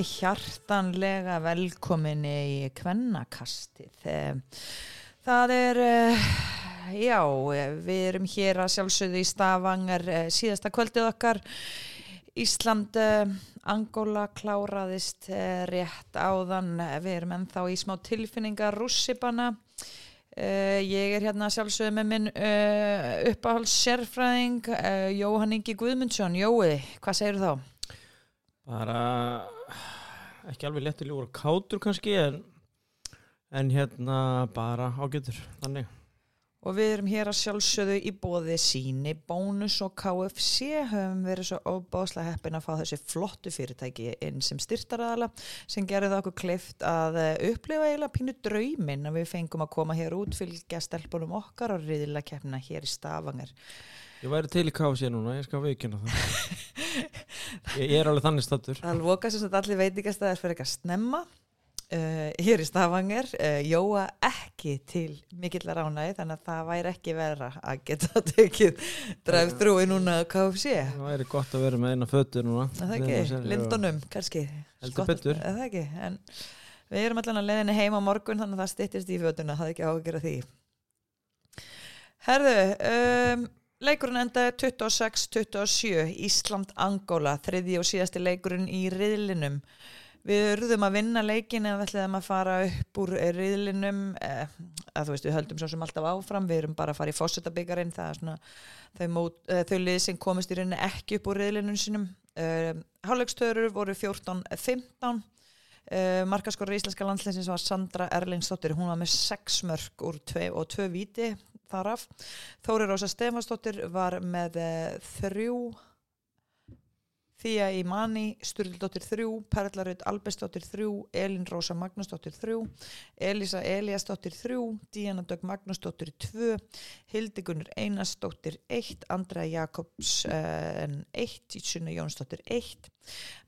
veriði hjartanlega velkominni í kvennakastið. Það er, eh, já, við erum hér að sjálfsögðu í Stavangar eh, síðasta kvöldið okkar. Ísland, eh, Angóla kláraðist rétt áðan, við erum ennþá í smá tilfinningar rússibana. Ég er hérna sjálfsögðu með minn uppáhalds sérfræðing, Jóhann Ingi Guðmundsson. Jói, hvað segir þú þá? bara ekki alveg lettilegur kátur kannski en, en hérna bara ágjötur þannig. Og við erum hér að sjálfsögðu í bóði síni, bónus og KFC höfum verið svo óbáslega heppin að fá þessi flottu fyrirtæki inn sem styrtaraðala sem gerði það okkur kleift að upplifa eiginlega pínu draumin að við fengum að koma hér út fylgja stelpunum okkar og riðilega keppna hér í Stafangar Ég væri til í KFC núna, ég skal veikina það. Ég, er alveg þannig stattur Það loka sem allir veitikastæðar fyrir ekki að snemma. Uh, hér í Stavanger uh, Jóa ekki til mikillar ánægi þannig að það væri ekki vera að geta tekið drive-thrúi núna á KFC. Það væri gott að vera með eina fötur núna. Það ekki, Lindunum kannski. Heldur betur. en við erum allan að leðinni heima morgun þannig að það stittist í fötuna, það er ekki áhugjur að því. Herðu, um Leikurinn endaði 26-27 Ísland-Angóla, þriði og síðasti leikurinn í riðlinum. Við urðum að vinna leikin eða ætlaðum að fara upp úr riðlinum, eh, að þú veist við höldum svo sem alltaf áfram, við erum bara að fara í fósettabíkarinn, það er svona þau, mót, eh, þau lið sem komist í rauninni ekki upp úr riðlinum sinum. Eh, Hálegstöður voru 14-15, eh, markaskorur í Íslenska landsleisins var Sandra Erlingsdóttir, hún var með 6 mörg úr 2 og 2 viti þaraf. Þóri Rósa Stefansdóttir var með eh, þrjú Þýja Ímani, Sturldóttir þrjú, Perlarud Albesdóttir þrjú, Elin Rósa Magnúsdóttir þrjú, Elisa Eliasdóttir þrjú, Díana Dögg Magnúsdóttir tvö, Hildigunur Einarsdóttir eitt, Andra Jakobs uh, eitt, Sunna Jónsdóttir eitt.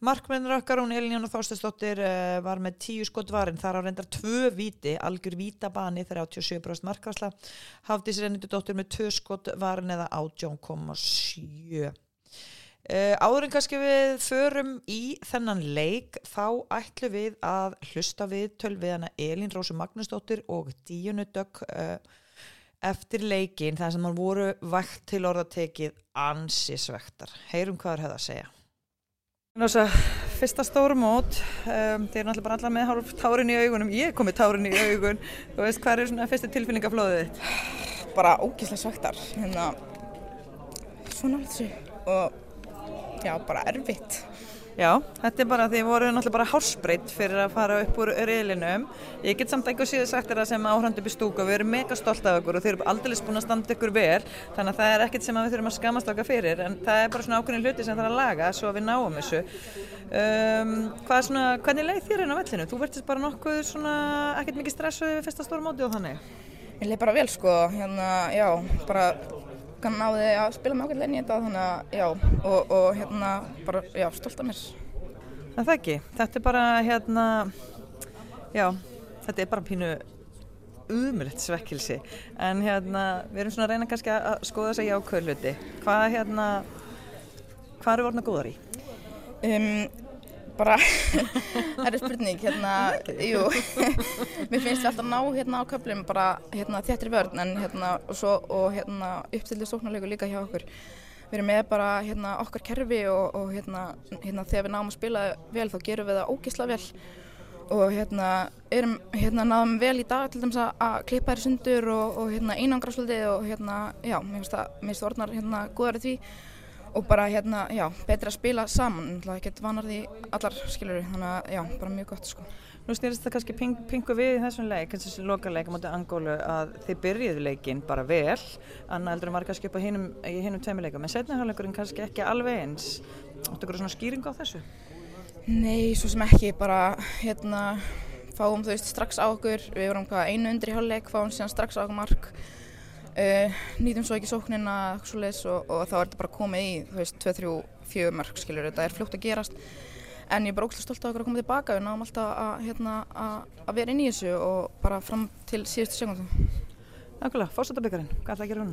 Markmennur okkar, hún Elin Jónu Þórstasdóttir uh, var með tíu skotvarinn, þar á reyndar tvö viti, algjör vítabani þegar 87% markværsla, hafði sér ennittu dóttir með tvö skotvarinn eða 18,7. Uh, áður en kannski við förum í þennan leik þá ætlum við að hlusta við töl við hana Elin Rósu Magnusdóttir og Díunu Dögg uh, eftir leikin þar sem hann voru vægt til orðatekið ansi svektar. Heyrum hvað er það að segja. Nása, fyrsta stóru mót, um, þeir eru náttúrulega bara allar með tárin í augunum, ég kom með tárin í augun, þú veist hvað er svona fyrstu tilfinningaflóðið þitt? Bara ógíslega svektar, hérna svona alls og já, bara erfitt. Já, þetta er bara því voru náttúrulega bara hálsbreytt fyrir að fara upp úr reylinum. Ég get samt að síðan sagt þetta sem áhrandu upp í stúku og við erum mega stolt af ykkur og þeir eru aldrei búin að standa ykkur vel þannig að það er ekkert sem við þurfum að skamast okkar fyrir en það er bara svona ákveðin hluti sem það er að laga svo við náum þessu. Um, hvað svona, hvernig leið þér inn á vellinu? Þú verðist bara nokkuð svona ekkert mikið stressuð við fyrsta stóru móti og þannig? Ég leið bara vel sko, hérna, já, bara hann náði að spila með lenni í þetta þannig að já og, og hérna bara já stolt af mér. Það það ekki, þetta er bara hérna já, þetta er bara pínu umrætt svekkilsi en hérna við erum svona að reyna kannski að skoða þess að jákvöld hluti. Hvað hérna hvað eru vorna góðar í? Um, bara, það er spurning, hérna, jú, mér finnst við alltaf ná hérna á köflum bara hérna þettir vörn en hérna og svo og hérna uppstillir sóknarlegu líka hjá okkur. Við erum með bara hérna okkar kerfi og, og hérna, hérna þegar við náum að spila vel þá gerum við það ógisla vel. Og hérna erum hérna náðum vel í dag til dæmis að klippa þér sundur og, og hérna einangra svolítið og hérna já, mér finnst það, mér finnst það orðnar hérna góðar því og bara hérna, já, betur að spila saman getur vanar því allar skilur þannig að, já, bara mjög gott sko. Nú snýrst það kannski ping, pingu við í þessum leik þessi lokaleik á móti Angólu að þið byrjuðu leikin bara vel annað eldur var kannski upp á hinum, hinum tveimileikum en setnahjáleikurinn kannski ekki alveg eins. Áttu ykkur svona skýring á þessu? Nei, svo sem ekki, bara hérna fáum þú veist strax á okkur við vorum hvað einu undir í hálfleik, fáum síðan strax á okkur mark Uh, nýtum svo ekki sóknina og, og þá er þetta bara komið í þú veist 2-3-4 mörg skiljur þetta er fljótt að gerast. En ég er bara ógst stolt af okkur að koma tilbaka. Við náum alltaf að, hérna, að, að vera inn í þessu og bara fram til síðustu segundum Nákvæmlega, fórsættabíkarinn, hvað ætlaði að gera hún?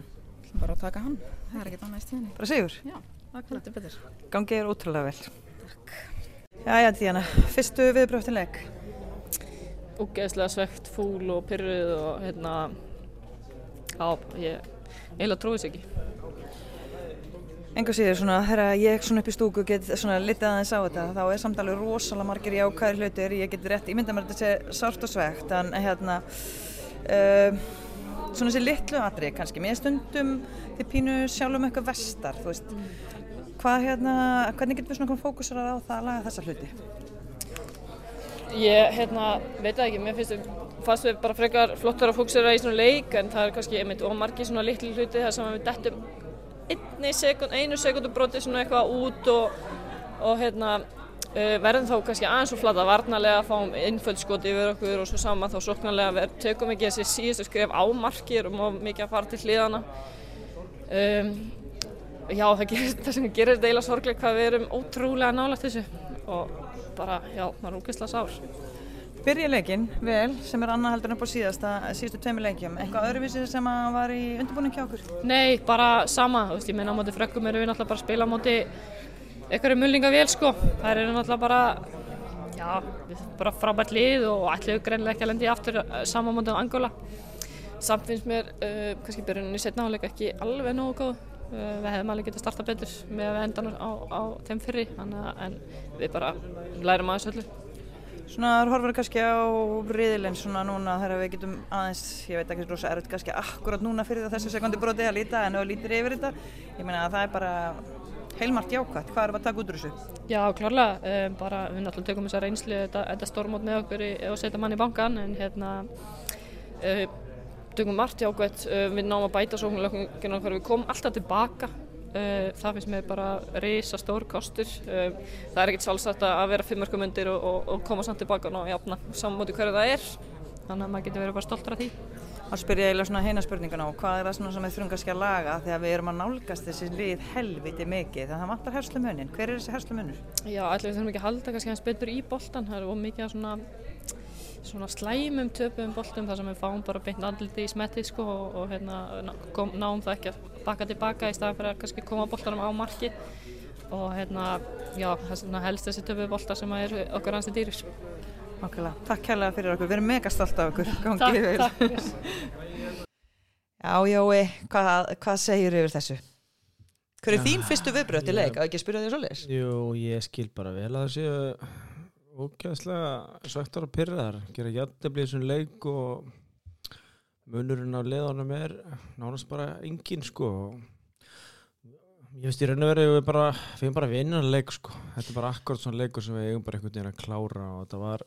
Bara að taka hann, það er ekkert annað í stíðinni. Bara sigur? Já, þetta er betur. Gangið er ótrúlega vel. Takk. Jæja, Díana, fyrstu viðbröftinleik? Úgeðslega svegt, fúl og pyrruð og hérna, já, ég eiginlega trúi þess ekki. Enga síður, svona, þegar ég svona upp í stúku get svona litið aðeins á þetta, þá er samt alveg rosalega margir jákæðir hlutir, ég get rétt, ég mynda mér þetta sé sárt og svegt, en hérna, uh, svona þessi litlu atrið kannski, mér stundum þið pínu sjálfum eitthvað vestar, þú veist, hvað hérna, hvernig getum við svona fókusar á það að laga þessa hluti? Ég, hérna, veit það ekki, mér finnst við, fannst við bara frekar flottar að fókusera í svona leik, en það er kannski, einmitt, ómargi svona litlu hluti þar sem við dettum sekund, einu sekundu broti svona eitthvað út og, og hérna, uh, verðum þá kannski aðeins og flata varnalega, fáum innföldskot yfir okkur og svo saman þá sóknarlega verð, tökum ekki þessi síðustu skref á markir og mikið að fara til hliðana. Um, já, það, gerir, það sem gerir eiginlega sorglega hvað við erum ótrúlega nálagt þessu og bara, já, maður er ógeðslega sár. Byrja leikin, vel, sem er annað heldur en upp á síðasta, síðustu tveimu leikjum. Eitthvað öðruvísi sem var í undirbúning hjá okkur? Nei, bara sama. Þú veist, ég meina á móti frökkum erum við náttúrulega bara að spila á móti einhverju mullinga vel, sko. Það er náttúrulega bara, já, bara frábært lið og ætlaðu greinlega ekki að lendi aftur eh, sama mótið á Angola. Samt finnst mér, uh, kannski byrjunni setna áleika ekki alveg nógu góð. Uh, við hefðum alveg getið að starta betur með að við endan á, á þeim fyrri, en við bara lærum aðeins öllu. Svona þú horfur kannski á riðilinn svona núna þegar við getum aðeins, ég veit ekki rosa erfitt kannski akkurat núna fyrir þessu sekundi broti að líta en þú lítir yfir þetta. Ég meina að það er bara heilmart jákvæmt. Hvað er það að taka út úr þessu? Já, klárlega. Um, bara við náttúrulega tökum þessa reynslu, þetta, þetta stormót með okkur og setja mann í bankan en hérna uh, tökum margt jákvæmt. Uh, við náum að bæta sóknuleikuna okkur, við komum alltaf tilbaka Uh, það finnst mér bara reysa stór kostur. Uh, það er ekkert sálsagt að vera fimmörkum undir og, og, og koma samt tilbaka og jafna sammóti hverju það er. Þannig að maður getur verið bara stoltur af því. Þá spyr ég eiginlega svona heina spurningun á hvað er það svona sem við þurfum kannski að laga þegar við erum að nálgast þessi lið helviti mikið þannig að það vantar herslu munin hver er þessi herslu munur? Já, allir við þurfum ekki að halda kannski hans betur í boltan það er mikið svona svona slæmum töpum boltum þar sem við fáum bara beint andliti í smetti sko og, og hérna kom, náum það ekki að baka tilbaka í staðan fyrir að kannski koma boltanum á marki og hérna já, það helst þessi töpu boltar sem er okkur hansi dýris Okkurlega, takk kærlega fyrir okkur, við erum mega stolt af okkur. Takk, takk. Já, Jói, hvað, hvað segir yfir þessu? Hver er þín fyrstu viðbröð til leik? Að ekki spyrja því svolítið? Jú, ég skil bara vel að þessu ógæðslega svektar og pyrraðar gera jætteflið þessum leik og munurinn á leðanum er nánast bara engin sko. Ég veist ég raun og verið við bara, við erum bara vinnan leik sko. Þetta er bara akkurat svona leikur sem við eigum bara einhvern veginn að klára og þetta var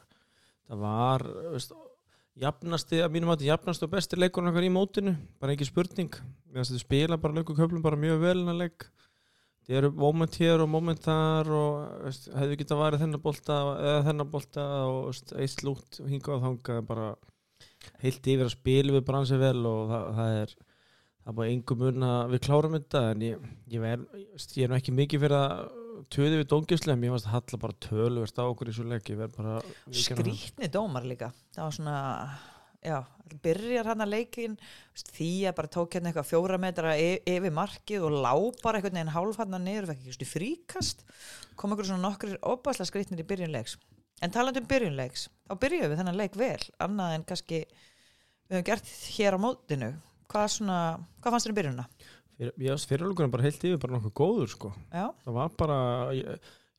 það var, veist jafnasti, að mínum átti jafnasti og besti leikur okkar í mótinu, bara ekki spurning. Við spila bara leikurköflum bara mjög vel en að leik það eru moment hér og moment þar og veist, hefðu getið að vara þennan bolta eða þennan bolta og eitt slútt hinga á þanga bara heilt yfir að spila við bransi vel og það, það er það er bara engum mun að við klárum þetta en ég, ég, ver, ég er nú ekki mikið fyrir að töði við dóngislega en ég varst að halla bara tölu verðst á okkur í svo leik Skrítni dómar líka. Það var svona já, byrjar hann að leikin því að bara tók hérna eitthvað fjóra metra yfir markið og lá bara einhvern veginn hálf hann að niður ekki fríkast, kom einhverjum svona nokkur opasla skritnir í byrjunleiks en taland um byrjunleiks, þá byrjuðum við þennan leik vel, annað en kannski við höfum gert hér á mótinu hvað, svona, hvað fannst þér í byrjunna? Fyrir, fyrirlugunum bara heilt yfir bara nokkuð góður sko já. það var bara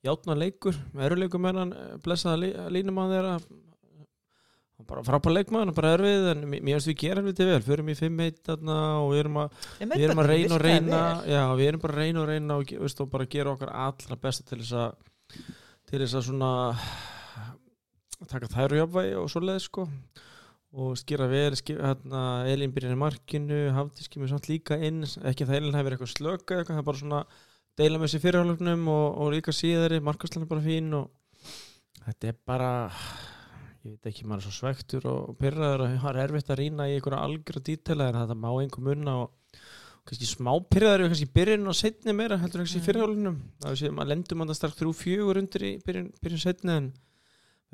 játna leikur, eruleikum er hann blessaða línum á þeirra bara frábæð leikmaður, bara erfið en mér finnst við gera erfið til vel, förum í 5-1 og við erum að, við erum að reyna og reyna já, við erum bara að reyna og reyna og, veist, og bara gera okkar allra besta til þess að til þess að svona taka þær og jafnvægi og svo leið sko. Og skýra verið, hérna Elin byrjar í markinu, Hafdís kemur samt líka inn, ekki það Elin hefur eitthvað slöka eitthvað, það er bara svona deila með sér fyrirhálfnum og, og líka síðari, markaslan er bara fín og þetta er bara ég veit ekki, maður er svo svektur og pyrraður og það er erfitt að rýna í einhverja algjörða dítela en það má einhver munna og kannski smá pyrraður kannski byrjun og setni meira heldur kannski mm. fyrirhálunum það sé, maður lendur mann að starf þrjú fjögur undir í byrjun, byrjun setni en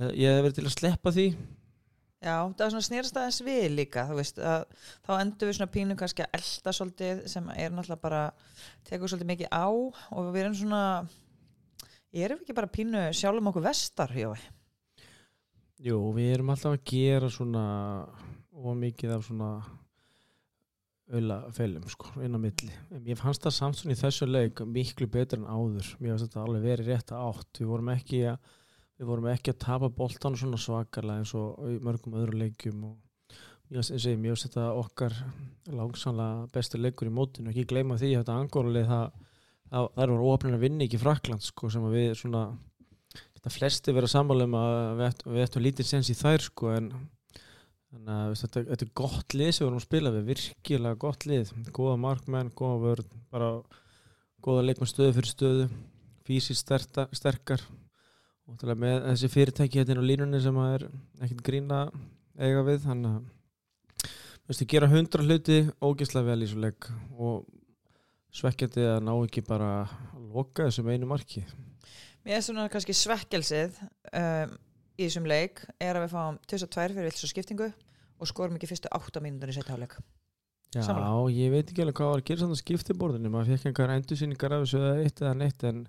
eh, ég hef verið til að sleppa því Já, það er svona snýrstæðins við líka veist, að, þá endur við svona pínu kannski að elda svolítið sem er náttúrulega bara tekur svolítið mikið á og við erum svona erum við ekki bara pínu sjálfum okkur vestar, Jói? Jú, við erum alltaf að gera svona og mikið af svona auðlafeilum sko, inn á milli. En Ég fannst það svona í þessu leik miklu betur en áður. Mér finnst þetta alveg verið rétt að átt. Við vorum ekki að, við vorum ekki að tapa boltan svona svakarlega eins og mörgum öðru leikjum og ég finnst þetta okkar langsamlega besti leikur í mótinu. Ekki gleyma því að þetta angóralið það, það, það voru ofnir að vinna ekki Frakland sko, sem við svona þetta flesti vera sammála um að við ættum, við lítið sens í þær sko en þannig að þetta, þetta er gott lið sem við vorum að spila við, virkilega gott lið. Góða markmenn, góða vörð bara góða leikmenn stöðu fyrir stöðu fysiskt sterkar. Og að með þessi fyrirtæki hérna á línunni sem að er ekkert grína eiga við þannig að veist, gera hundra hluti ógeðslega vel í svo leik og svekkjandi að ná ekki bara að loka þessum einu marki Mér er svona kannski svekkelsið um, í þessum leik er að við fáum 22 fyrir vilts og skiptingu og skorum ekki fyrstu 8 mínútur í setja hálfleik. Já, Sammála. ég veit ekki alveg hvað var að gera samt að skiptiborðinu, maður fekk einhver endursýningar af þessu eða eitt eða neitt en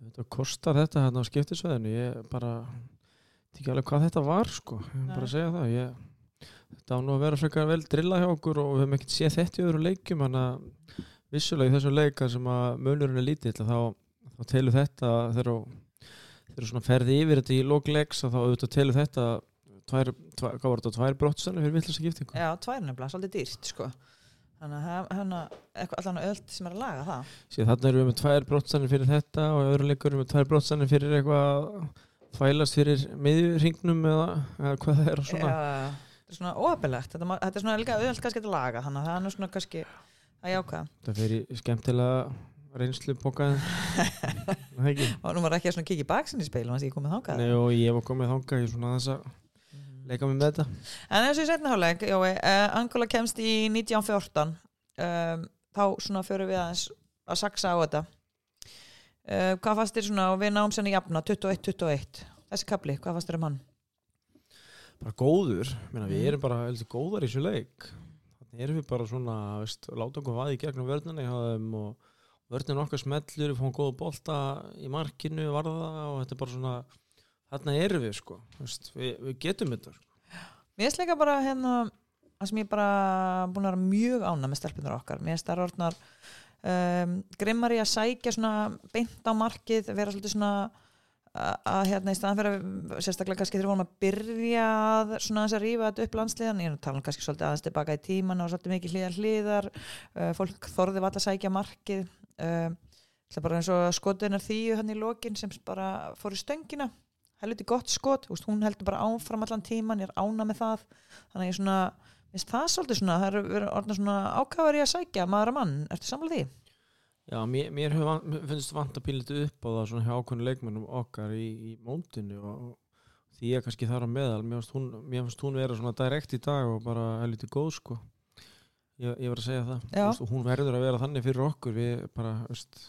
þetta kostar þetta hérna á skiptisveðinu ég bara veit ekki alveg hvað þetta var sko, ég vil bara segja það. Ég, þetta á nú að vera frekar vel drilla hjá okkur og við höfum ekkert séð þetta í öðru leikjum þannig að vissulega í þessu leika sem að munurinn er lítill að þá, þá telur þetta þegar þegar svona ferði yfir þetta í lókleiks að þá auðvitað telur þetta tvær, tvær, hvað var þetta, tvær brottstæðinu fyrir villast skiptingu Já, tvær nefnilega, svolítið dýrt sko. Þannig að hérna, eitthvað allan öll sem er að laga það. Síðan þarna erum við með tvær brottstæðinir fyrir þetta og í öðru leikur erum við með tvær brottstæðinir fyrir eitthvað þvælast fyrir miðjurringnum eða, eða hvað það er og svona. Já, þetta er svona óhefilegt. Þetta, þetta er svona öll kannski að laga, þannig að það er nú svona kannski að jáka. Það fer í skemmtilega reynslu bókaðin. Og nú var ekki að kikið baksin í speilum að ég komið þákað. Nei og ég var komið þangað í svona þess að leika mig með þetta. En eins og í setna Jói, uh, Angola kemst í 1914 um, þá svona fyrir við aðeins að saksa á þetta uh, hvað fannst þér svona og við náum senni jafna 21-21, þessi kapli, hvað fannst þér um hann? Bara góður. Meina, við Mm. erum bara heldur góðar í þessu leik. Þannig erum við bara svona, veist, láta okkur vaði í gegnum haðum og vörnin okkar smellur, við fáum góða bolta í markinu, varða og þetta er bara svona, þarna erum við sko, veist, við, við getum þetta sko. Mér finnst líka bara hérna það sem ég bara búin að vera mjög ána með stelpunar okkar, mér það orðnar um, grimmar í að sækja svona beint á markið, vera svolítið svona að, hérna í staðan fyrir að sérstaklega kannski við vorum að byrja að svona aðeins að rífa þetta upp landsliðan. Ég er tala um kannski svolítið aðeins tilbaka í tíman og svolítið mikið hliðar hliðar uh, fólk þorði vata að sækja markið er bara eins og skotunar þýju hann í lokin sem bara fór í stöngina. Helviti gott skot, Úst, hún heldur bara áfram allan tíman, ég er ána með það. Þannig að ég svona, minnst það svolítið svona það er orðna svona ákafari að sækja maður að mann, ertu samlega því? Já, mér, mér, van- finnst vant að píla þetta upp á það svona hjá ákveðinu leikmennum okkar í, í móntinu og, og því ég kannski þar á meðal. Mér finnst hún, hún vera svona direkt í dag og bara helviti góð sko ég, ég var að segja það. Veist, hún verður að vera þannig fyrir okkur. Við bara, veist,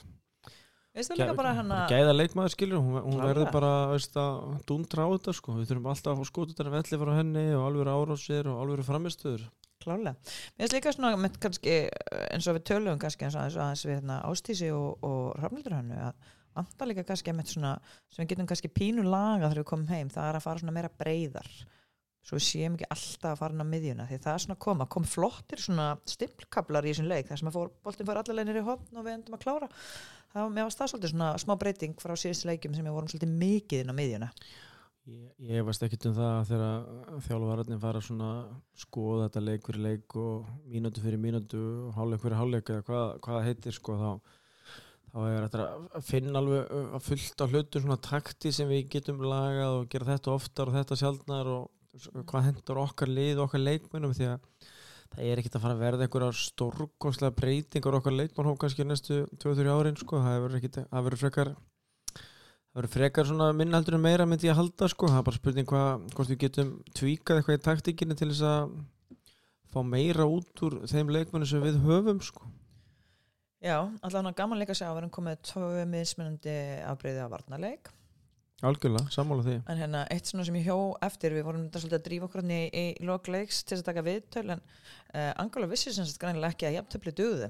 líka bara hérna gæða leikmaður skilur hún, hún verður bara veist, að dúndra á þetta sko. Við þurfum alltaf að fá skotutar velli frá henni og alveg árásir og alveg framistöður klálega, mér finnst líka svona með kannski, eins og við tölum kannski eins og aðeins, aðeins við hérna, ástísi og, og rafnildur hannu að vantar líka kannski með svona, sem við getum kannski pínu laga þegar við komum heim, það er að fara svona meira breyðar svo við séum ekki alltaf að fara inn á miðjuna því það er svona að koma, kom flottir svona stimplkablar í þessum leik þar sem að fór, boltin fór allar leginir í hotn og við endum að klára. Það var, mér varst það svolítið svona smá breyting frá síðustu leikjum sem við vorum svolítið mikið inn á miðjuna. Ég, ég veist ekkert um það þegar þjálfararnir fara svona skoða þetta leik fyrir leik og mínútu fyrir mínútu og hálfleik fyrir hálfleik eða hvað, hvað heitir sko þá, þá er þetta að finna alveg uh, að fullt á hlutum svona takti sem við getum lagað og gera þetta oftar og þetta sjaldnar og hvað hendur okkar lið og okkar leikmennum því að það er ekkert að fara að verða einhverjar stórkostlega breytingar okkar leikmannhóf kannski næstu 2-3 árin sko. Það verður frekar Það verður frekar svona minna heldur en meira myndi ég að halda sko, það er bara spurning hvað, hvort við getum tvíkað eitthvað í taktíkinni til þess að fá meira út úr þeim leikmennu sem við höfum sko. Já, allavega gaman líka að erum komið tvö mismunandi afbreyði af varnarleik Algjörlega, sammála því. en hérna eitt svona sem ég hjó eftir við vorum þetta svolítið að drífa okkur hann í, í lokleiks til þess að taka viðtöl en uh, Angola vissi sem sagt greinilega ekki að jafntöfli dugði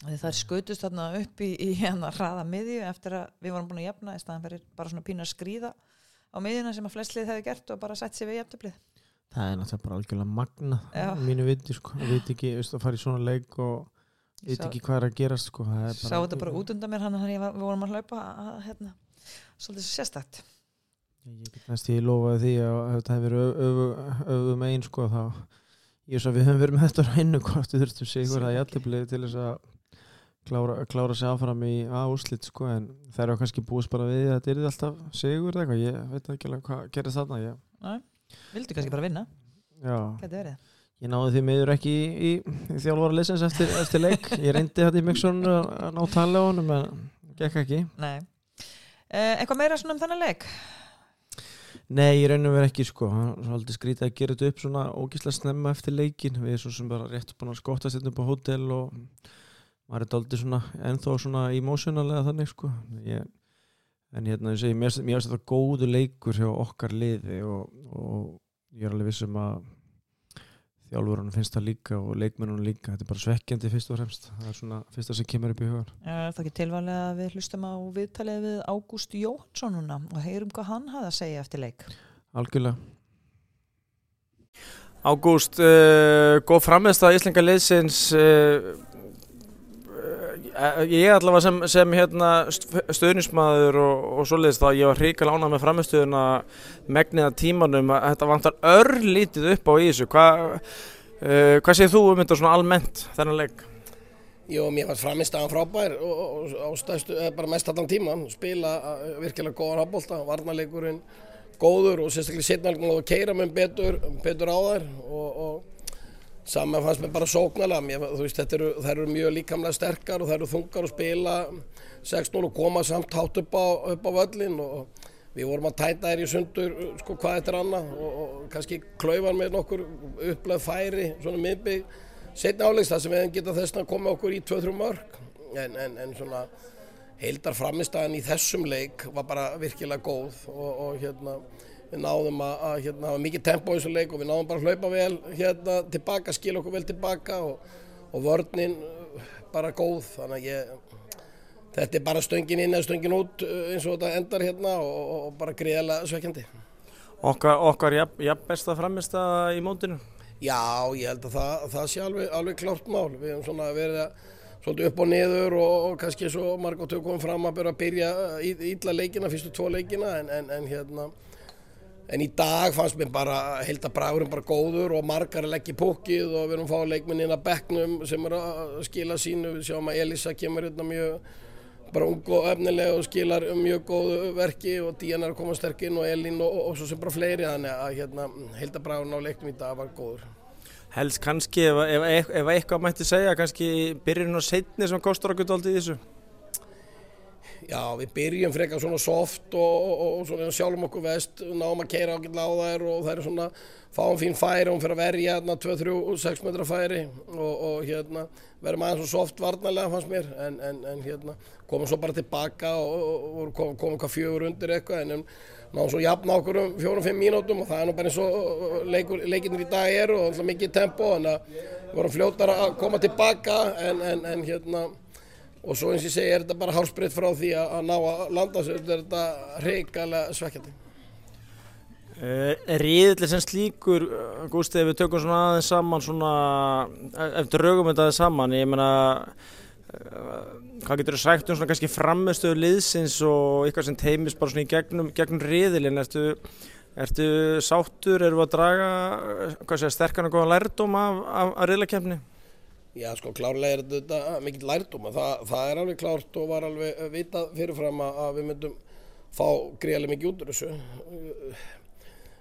Það skutust þarna upp í, í hérna hraða miðju eftir að við vorum búin að jafna í staðan fyrir bara svona pínu að skrýða á miðjuna sem að flestlið hefði gert og bara sett sér við jafntöflið. Það er náttúrulega bara algjörlega magna Já. mínu viti sko, veit ekki, veist að fara í svona leik og veit Sá- ekki hvað er að gerast sko, er Sá þetta bara út undan mér hann ég var, við vorum að hlaupa að, hérna, svolítið svo sérstætt. Ég get næst ég lofaði því að ef þetta hefur verið öfu, öfu megin sko þá ég veist að við höfum verið með þetta hennu hvort við þurftum sigur að jættibli til þess að klára, klára sig áfram í áslit sko en það eru kannski búist bara við að þetta er alltaf sigur eða eitthvað, ég veit ekki alveg hvað gerist þarna ég, Vildu kannski bara vinna, já, ég náði því miður ekki í, í, í þjálfara leysins eftir, eftir leik. Ég reyndi þetta í Mixon að að ná tala á honum en gekk ekki. Nei. Eh, eitthvað meira svona um þennan leik? Nei, ég reynum verið ekki sko. Hann er svolítið skrítið að gera þetta upp svona ógíslega snemma eftir leikin við erum svo sem bara rétt búin að skottast þetta upp á hótel og maður er daldið svona ennþá svona emotionalega þannig sko. Ég, en hérna ég segi, mér finnst þetta góðu leikur hjá okkar liði og, og ég er alveg vissum að þjálfurunum finnst það líka og leikmennunum líka, þetta er bara svekkjandi fyrst og fremst, það er svona fyrsta sem kemur upp í hugan Er það ekki tilvæglega að við hlustum á viðtalið við Ágúst Jóhansson núna og heyrum hvað hann hafði að segja eftir leik? Algjörlega. Ágúst, uh, góð framist að Íslenga liðsins uh, uh, ég allavega sem, sem hérna, stöðnismæður og, og svoleiðis þá ég var hrika lánað með framistöðuna megniða tímanum að þetta vantar örlítið upp á í þessu Hva, uh, hvað segir þú um þetta svona almennt þennan leik? Jó, mér fannst framistæðan frábær og, og, og stæstu, eða bara mest allan tíman spila virkilega góðan hafbólta varnarleikurinn góður og sérstaklega setnalgum og keira með betur, betur á þær og saman fannst mér bara sóknarlega. Mér, veist, eru, þær eru mjög líkamlega sterkar og þær eru þungar að spila 6-0 og koma samt hátt upp á, upp á völlin og við vorum að tæta þær í sundur sko hvað þetta er annað og, og kannski klaufan með nokkur upplega færi, svona miðbygg setna álegs það sem við hefum getað þess að koma okkur í 2-3 mörg en, en, en svona heildar framistæðan í þessum leik var bara virkilega góð og, og hérna við náðum að, að hérna, hafa mikið tempo í þessu leik og við náðum bara að hlaupa vel hérna tilbaka, skila okkur vel tilbaka og, og vörninn uh, bara góð þannig að ég þetta er bara stöngin inn eða stöngin út uh, eins og þetta endar hérna og, og bara greiðlega svekkjandi. Okkar, okkar jafn, jafn besta framist í mótinu? Já, ég held að það, það sé alveg, alveg klárt mál. Við hefum svona verið að svolítið upp og niður og, og kannski svo margótt hefur komið fram að byrja að byrja í, ítla leikina, fyrstu tvo leikina en, en, en hérna en í dag fannst mér bara held að bragurum bara góður og margar í pókið og við erum að fá leikminn inn að bekknum sem er að skila sínu. Við sjáum að Elisa kemur hérna mjög bara ung og efnilega og skilar mjög góðu verki og Díana er að koma sterkinn og Elin og, og, og svo sem bara fleiri. Þannig að hérna, held að bragurinn á leiknum í dag var góður. Helst kannski ef, ef, ef eitthvað mætti segja kannski byrjun og setni sem kostur okkur aldrei þessu Já, við byrjum frekar svona soft og, og, og svona sjálfum okkur vest náum að keira á þær og það er svona fáum fín færi og hún fyrir að verja hérna 2-3-6 metra færi og, og hérna verðum aðeins svo soft varnarlega fannst mér en, en, en hérna komum svo bara tilbaka og komum kom hvað fjögur undir eitthvað en náðum svo jafn okkur um fjórum-fimm mínútum og það er nú bara eins og leikinnir í dag eru og mikið tempo en að við vorum fljótar að koma tilbaka en, en hérna og svo eins og ég segi er þetta bara hálsbreytt frá því að, að ná að landa þetta er þetta reikalega svekkjandi? Uh, Ríðileg sem slíkur, uh, Gústi, ef við tökum svona aðeins saman svona, eftir raugum þetta aðeins saman, ég meina, hvað getur þú sagt um svona kannski framistöðu liðsins og eitthvað sem teimis bara svona í gegnum, gegnum ríðilinn, ertu, ertu sáttur, eru að draga, hvað segja, sterkan og góða lærdóm af, af, af ríðilegkefni? Já, sko, klárlega er þetta mikill lærdóm, það, það er alveg klárt og var alveg vitað fyrirfram að við myndum fá greiðlega mikið út úr þessu.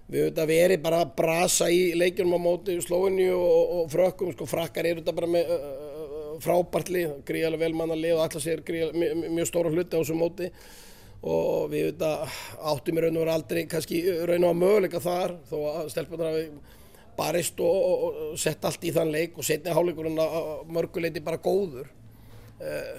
Við höfum þetta verið bara að brasa í leikjum á móti slóinni og, og, og frökkum, sko frakkar eru þetta bara með uh, frábært lið, gríðarlega velmanna lið og alltaf sér mjög, mjög stóra hluti á þessum móti. Og við höfum þetta áttum í raun og veru aldrei kannski raun og að möguleika þar þó að stelpunar hafi barist og, og, og sett allt í þann leik og setni háleikurinn að mörguleiti bara góður. Uh,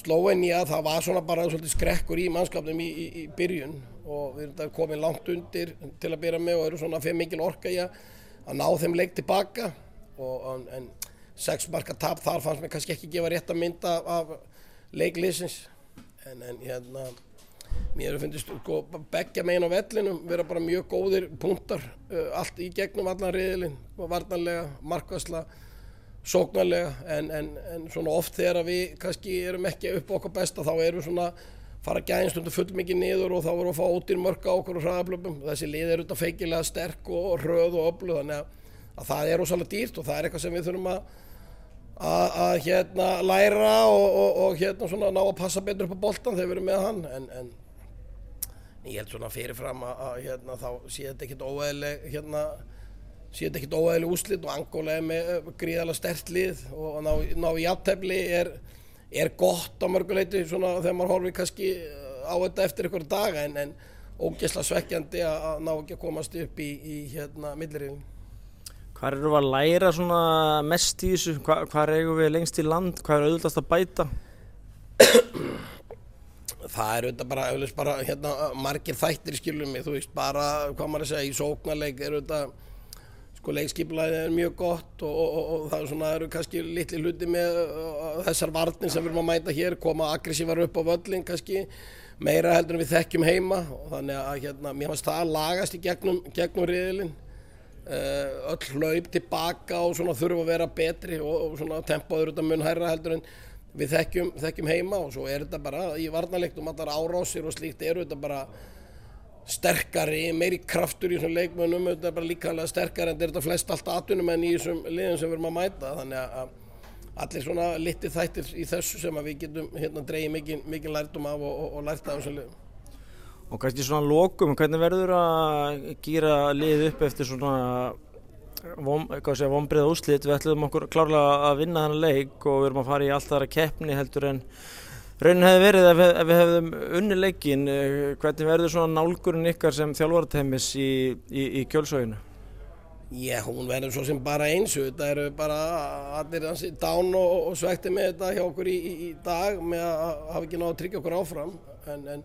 Slóinja það var svona bara svolítið skrekkur í mannskapnum í, í, í byrjun og við erum komið langt undir til að byrja með og eru svona fyrir mikil orka í að ná þeim leik tilbaka og, en sex marka tap þar fannst mér kannski ekki gefa rétt að mynda af leikliðsins en, en hérna mér fundist sko, begja megin á vellinum vera bara mjög góðir punktar uh, allt í gegnum allan riðilinn varnarlega, markvæsla sóknarlega en, en, en svona oft þegar við kannski erum ekki upp okkar besta þá erum við svona fara gæðinstundu full mikið niður og þá erum við að fá ódýr mörg á okkur og hraðablöfum þessi lið er auðvitað feikilega sterk og röð og öflug þannig að, að það er ósalega dýrt og það er eitthvað sem við þurfum að að, að hérna læra og, og, og hérna svona ná að passa betur upp á boltan þegar við erum með hann en, en ég held svona fyrirfram að, að hérna þá sé þetta ekkert óæðileg hérna sé þetta ekkert óæðileg úslit og Angola er með eh, gríðalega stert lið og ná, ná í aftefli er, er gott á mörguleiti svona þegar maður horfið kannski á þetta eftir ykkur daga en, en ógesla svekkjandi að, að ná ekki að komast upp í, í hérna millirriðin. Hvað eru að læra mest í þessu? Hvað, hvað eigum við lengst í land? Hvað er auðvitað að bæta? Það er auðvitað bara, bara hérna, margir þættir skilum mig, þú veist, bara hvað maður að segja, í sóknarleik er auðvitað sko leikskiplaðið er mjög gott og, og, og það er svona, eru kannski litli hluti með uh, þessar varnir sem við erum að mæta hér, koma aggressívar upp á völlin kannski, meira heldur en við þekkjum heima og þannig að hérna, mér finnst það að lagast í gegnum, gegnum riðilinn, öll hlaup tilbaka og svona þurfa að vera betri og, svona tempóður þetta mun hærra heldur en við þekkjum, þekkjum heima og svo er þetta bara í varnarleiktum allar árásir og slíkt eru þetta bara sterkari, meiri kraftur í þessum leikmönnum, þetta er bara líkalega sterkari en þetta er flest allt atunum en í þessum liðum sem við erum að mæta þannig að allir svona litið þættir í þessu sem við getum hérna dreyið mikið lærdum af og, og, og lært af þessum liðum. Og kannski svona lokum, hvernig verður að gýra lið upp eftir svona vonbreið úslit, við ætlum okkur klárlega að vinna þennan leik og við erum að fara í allt þaðra keppni heldur en raunin hefði verið ef, ef við hefðum unni leikin, eh, hvernig verður svona nálgurinn ykkar sem þjálfartæmis í, í, í kjölsóginu? Já, hún verður svo sem bara einsu, þetta eru bara allir hansi dán og, og svekti með þetta hjá okkur í, í dag með að hafa ekki náðu að tryggja okkur áfram. En, en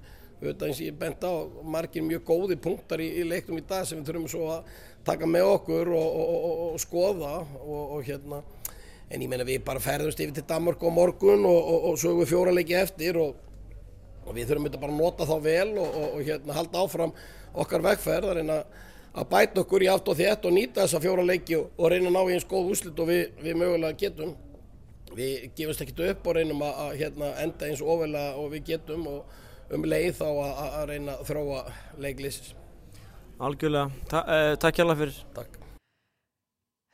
auðvitað eins og ég bent á margir mjög góði punktar í, í leiknum í dag sem við þurfum svo að taka með okkur og, og, og skoða og hérna. En ég meina við bara ferðumst yfir til Danmark á morgun og, og, og svo við fjóra leiki eftir og, og við þurfum þetta bara að nota þá vel og hérna halda áfram okkar vegferð að reyna að bæta okkur í aft og þétt og nýta þessa fjóra leiki og reyna að ná í eins góð úslit og við, við mögulega getum. Við gefumst ekkert upp og reynum að, að hérna, enda eins ofalega og við getum og um leið þá að, að reyna að þróa leiklýsis Algjörlega, Ta eh, takk hjá það fyrir. Takk.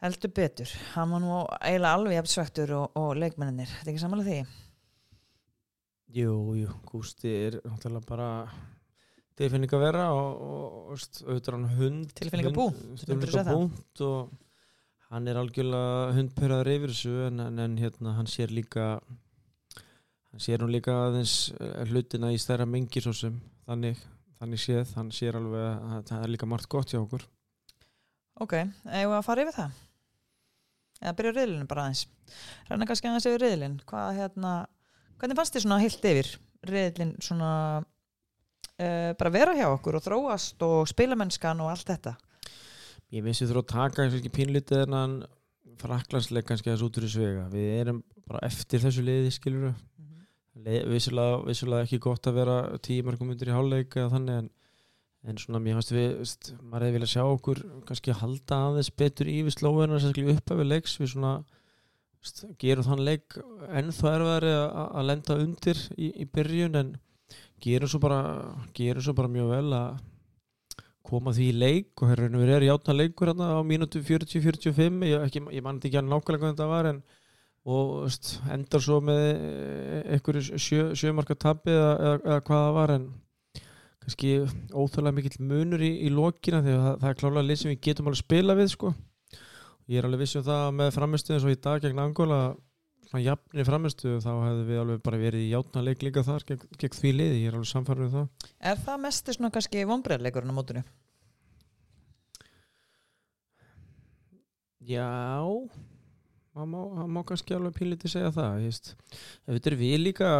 Heldur betur, hann var nú eiginlega alveg jafnsvektur og, og leikmennir, þetta er ekki samanlega því? Jú, jú, Gústi er náttúrulega bara tilfinning að vera og, og auðvitað hann hund Tilfinningabú, tilfinningabúnt og hann er algjörlega hundpörðar yfir þessu en, en, en hérna hann sér líka hann sér nú líka aðeins eh, hlutina í stærra mengi svo sem þannig, þannig séð, hann sér alveg að það er líka margt gott hjá okkur. Ok, eigum við að fara yfir það? eða byrja riðlinu bara aðeins. Rannar kannski aðeins yfir riðlin hvað hérna, hvernig fannst þið svona heilt yfir riðlin svona uh, bara vera hjá okkur og þróast og spilamennskan og allt þetta? Ég vissi þú þurfa að taka eins og ekki pínlítið en hann fraklansleik kannski aðeins út úr í svega við erum bara eftir þessu liði skiluru. Vissulega, ekki gott að vera tíu markum undir í háluleik eða þannig en en svona mér fannst við veist, maður hefði viljað sjá okkur kannski halda aðeins betur í við slóðuna sérstaklega upp af við leiks við svona veist, gerum þann leik ennþá erfæri að lenda undir í, í byrjun en gerum svo bara gerum svo bara mjög vel að koma því í leik og hérna við erum játna leikur hérna á mínutu 40-45 ég, ég mann ekki alveg nákvæmlega hvað þetta var en og veist, endar svo með einhverju sjö, sjömarka tabbi eða, eða, eða hvað það var en kannski óþjóðlega mikill munur í, í lokina því að það, það er klálega lið sem við getum alveg spila við sko. ég er alveg vissum það með framistuðu eins og í dag gegn Angola svona jafnir framistuðu þá hefðu við alveg bara verið í játna leik líka þar gegn, gegn því liði, ég er alveg samfarið um það Er það mestu svona kannski vonbreðleikurinn á mótunum? Já það má, kannski alveg pínlítið segja það er við líka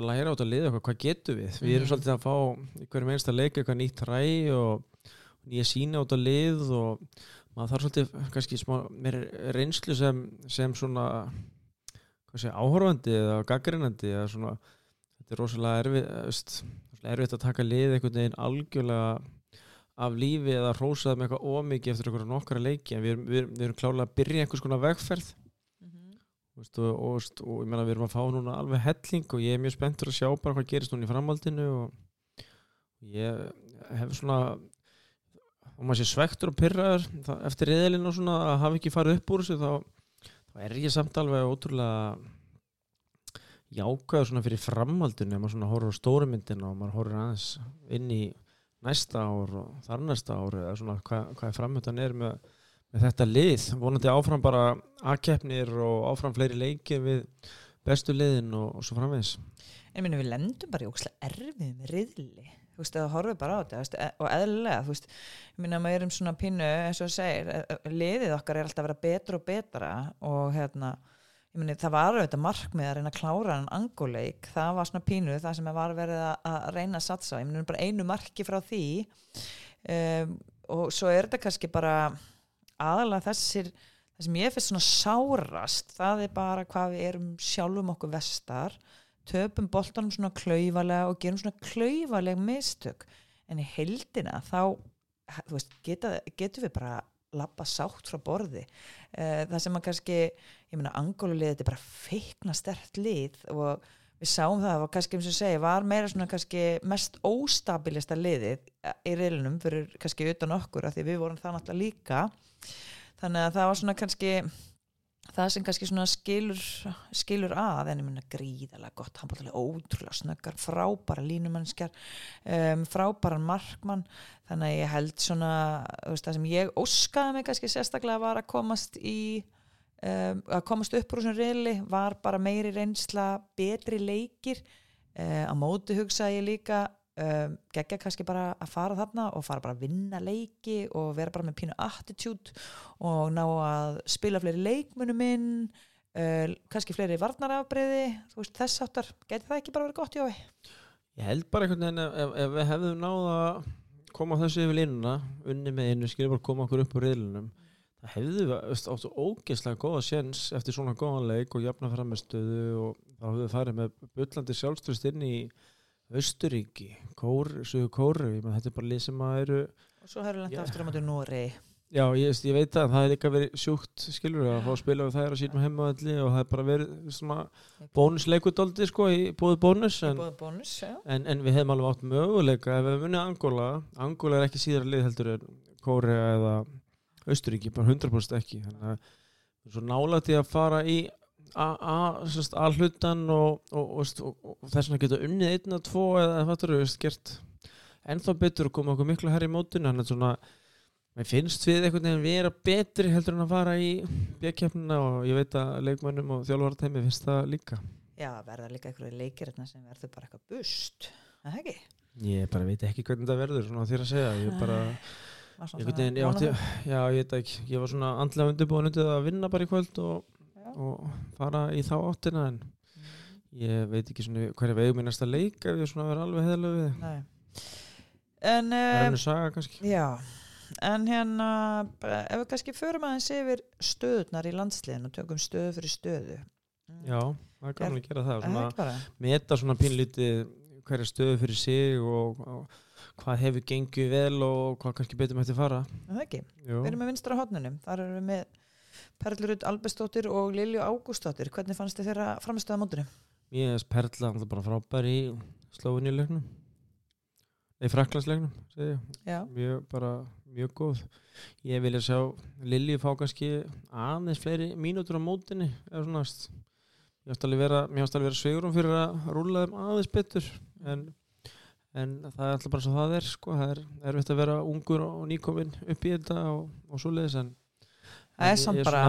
að læra át að liða okkar, hvað getur við við erum mm. svolítið að fá í hverjum einsta leik eitthvað nýtt ræ og nýja sína át að lið og maður þarf svolítið kannski smá meir reynslu sem, sem svona sé, áhorfandi eða gaggrinandi eða svona þetta er rosalega rosalega erfitt að taka lið einhvern veginn algjörlega af lífi eða rósað með eitthvað ómikið eftir okkur nokkara leiki en við erum, við erum, við erum klálega að byrja einhvers konar vegferð. Veist, og, og, veist, og ég meina við erum að fá núna alveg helling og ég er mjög spenntur að sjá bara hvað gerist núna í framhaldinu og ég hef svona og maður sé svektur og pyrraður eftir reyðilinn og svona að hafa ekki farið upp úr þessu þá, þá er ég samt alveg ótrúlega jákaður svona fyrir framhaldinu ef maður svona horfður á stórumyndina og maður horfður aðeins inn í næsta ár og þar næsta ár eða svona hvað, hvað framhöndan er með með þetta lið, vonandi áfram bara aðkeppnir og áfram fleiri leiki við bestu liðin og, og svo framvegis. En minni við lendum bara í ókslega erfið með riðli. Þú veist, eða horfið bara á þetta e- og eðlilega, þú veist minna maður erum svona pínu, eins og segir e- e- liðið okkar er alltaf að vera betra og betra og hérna minni það var auðvitað markmið að reyna að klára en anguleik, það var svona pínu það sem var verið að, reyna að satsa ég minni bara einu marki frá því. Um, og svo er þetta kannski bara aðalega þessir það sem ég finnst svona sárast það er bara hvað við erum sjálfum okkur vestar. Töpum boltanum svona klaufalega og gerum svona klaufaleg mistök. En í heldina þá veist, geta, getum við bara lappa sátt frá borði. Eh, það sem að kannski, ég meina angólulegð þetta er bara feikna stert lið og við sáum það og kannski eins og segja var meira svona kannski mest óstabilista liðið í reilunum fyrir kannski utan okkur af því við vorum það náttúrulega líka. Þannig að það var svona kannski það sem kannski svona skilur skilur að en ég minna gríðalega gott hann búið ótrúlega snöggar frábæra línumannskjar um, frábæran markmann. Þannig að ég held svona veist, það sem ég óskaði mig kannski sérstaklega var að komast í um, að komast upp úr þessum reyli var bara meiri reynsla betri leikir. Uh, á móti hugsaði ég líka um, geggja kannski bara að fara þarna og fara bara að vinna leiki og vera bara með pínu attitude og ná að spila fleiri leikmunum inn uh, kannski fleiri varnarafbreyði þú veist þess áttar, geti það ekki bara verið gott Jói? Ég held bara einhvern veginn ef, ef, við hefðum náð að koma þessu yfir línuna unni með einu, skilja bara koma okkur upp úr riðlunum það hefðu áttu ógeðslega góða séns eftir svona góðan leik og jafna framistöðu og þá hefðu farið með bullandi sjálfströst inn í Östuríki, Kór, Suðu Kóru þetta er bara lið sem að eru og svo hefur lendið Já. aftur á móti Nóri Já, ég, ég veit að það hefði ekki verið sjúkt skilur að fá að spila við þær að sínum heimaðalli og það hefði bara verið svona bónusleikudóldi sko í búið bónus en, bónus, en, en við hefðum alveg átt möguleika ef við hefum unnið Angola Angola er ekki síðar lið heldur en Kórea eða Austuríki, bara 100% ekki. Þannig að við svo nálægt í að fara í A-hlutan og, og, og, og, og þess vegna geta unnið einn og tvo eða þetta eru gert ennþá betur og koma okkur miklu herri í þannig að svona mér finnst við einhvern veginn vera betri heldur en að fara í bjökkjafnina og ég veit að leikmönnum og þjálfartæmi finnst það líka já, verða líka einhverju leikir sem verður bara eitthvað bust er það ekki? ég bara veit ekki hvernig það verður svona þér að segja ég bara svona einhvern veginn, ég, átti, já, ég veit ekki ég var svona andlega undirbúin undir það að vinna bara í kvöld og. Og fara í þá áttina en ég veit ekki svona hverja vegum í næsta leik ef ég svona verið alveg heðalega við. Nei. en það er uh, henni saga kannski já en hérna ef við kannski förum aðeins yfir stöðunar í landsliðin og tökum stöðu fyrir stöðu Mm. já, það er gaman að gera það svona, meta svona pínlítið hverja stöðu fyrir sig og, og hvað hefur gengið vel og hvað kannski betur mætti fara Er það ekki? Jú. Við erum með vinstra hodnunum, þar erum við með Perlurud Albestóttir og Lilju Ágústóttir hvernig fannst þið þeirra framistöða mótinu? Ég er perla alltaf bara frábær í slóinjuleiknum Nei, Já, mjög, bara mjög góð. Ég vilja sjá Lilji fá kannski aðeins fleiri mínútur á mótinni eða svona ég átti alveg vera, mér vera sveigurum fyrir að rúla þeim aðeins betur. En, en það er alltaf bara svo það er sko, það er erfitt að vera ungur og nýkominn upp í þetta og, og svo leiðis en það er samt bara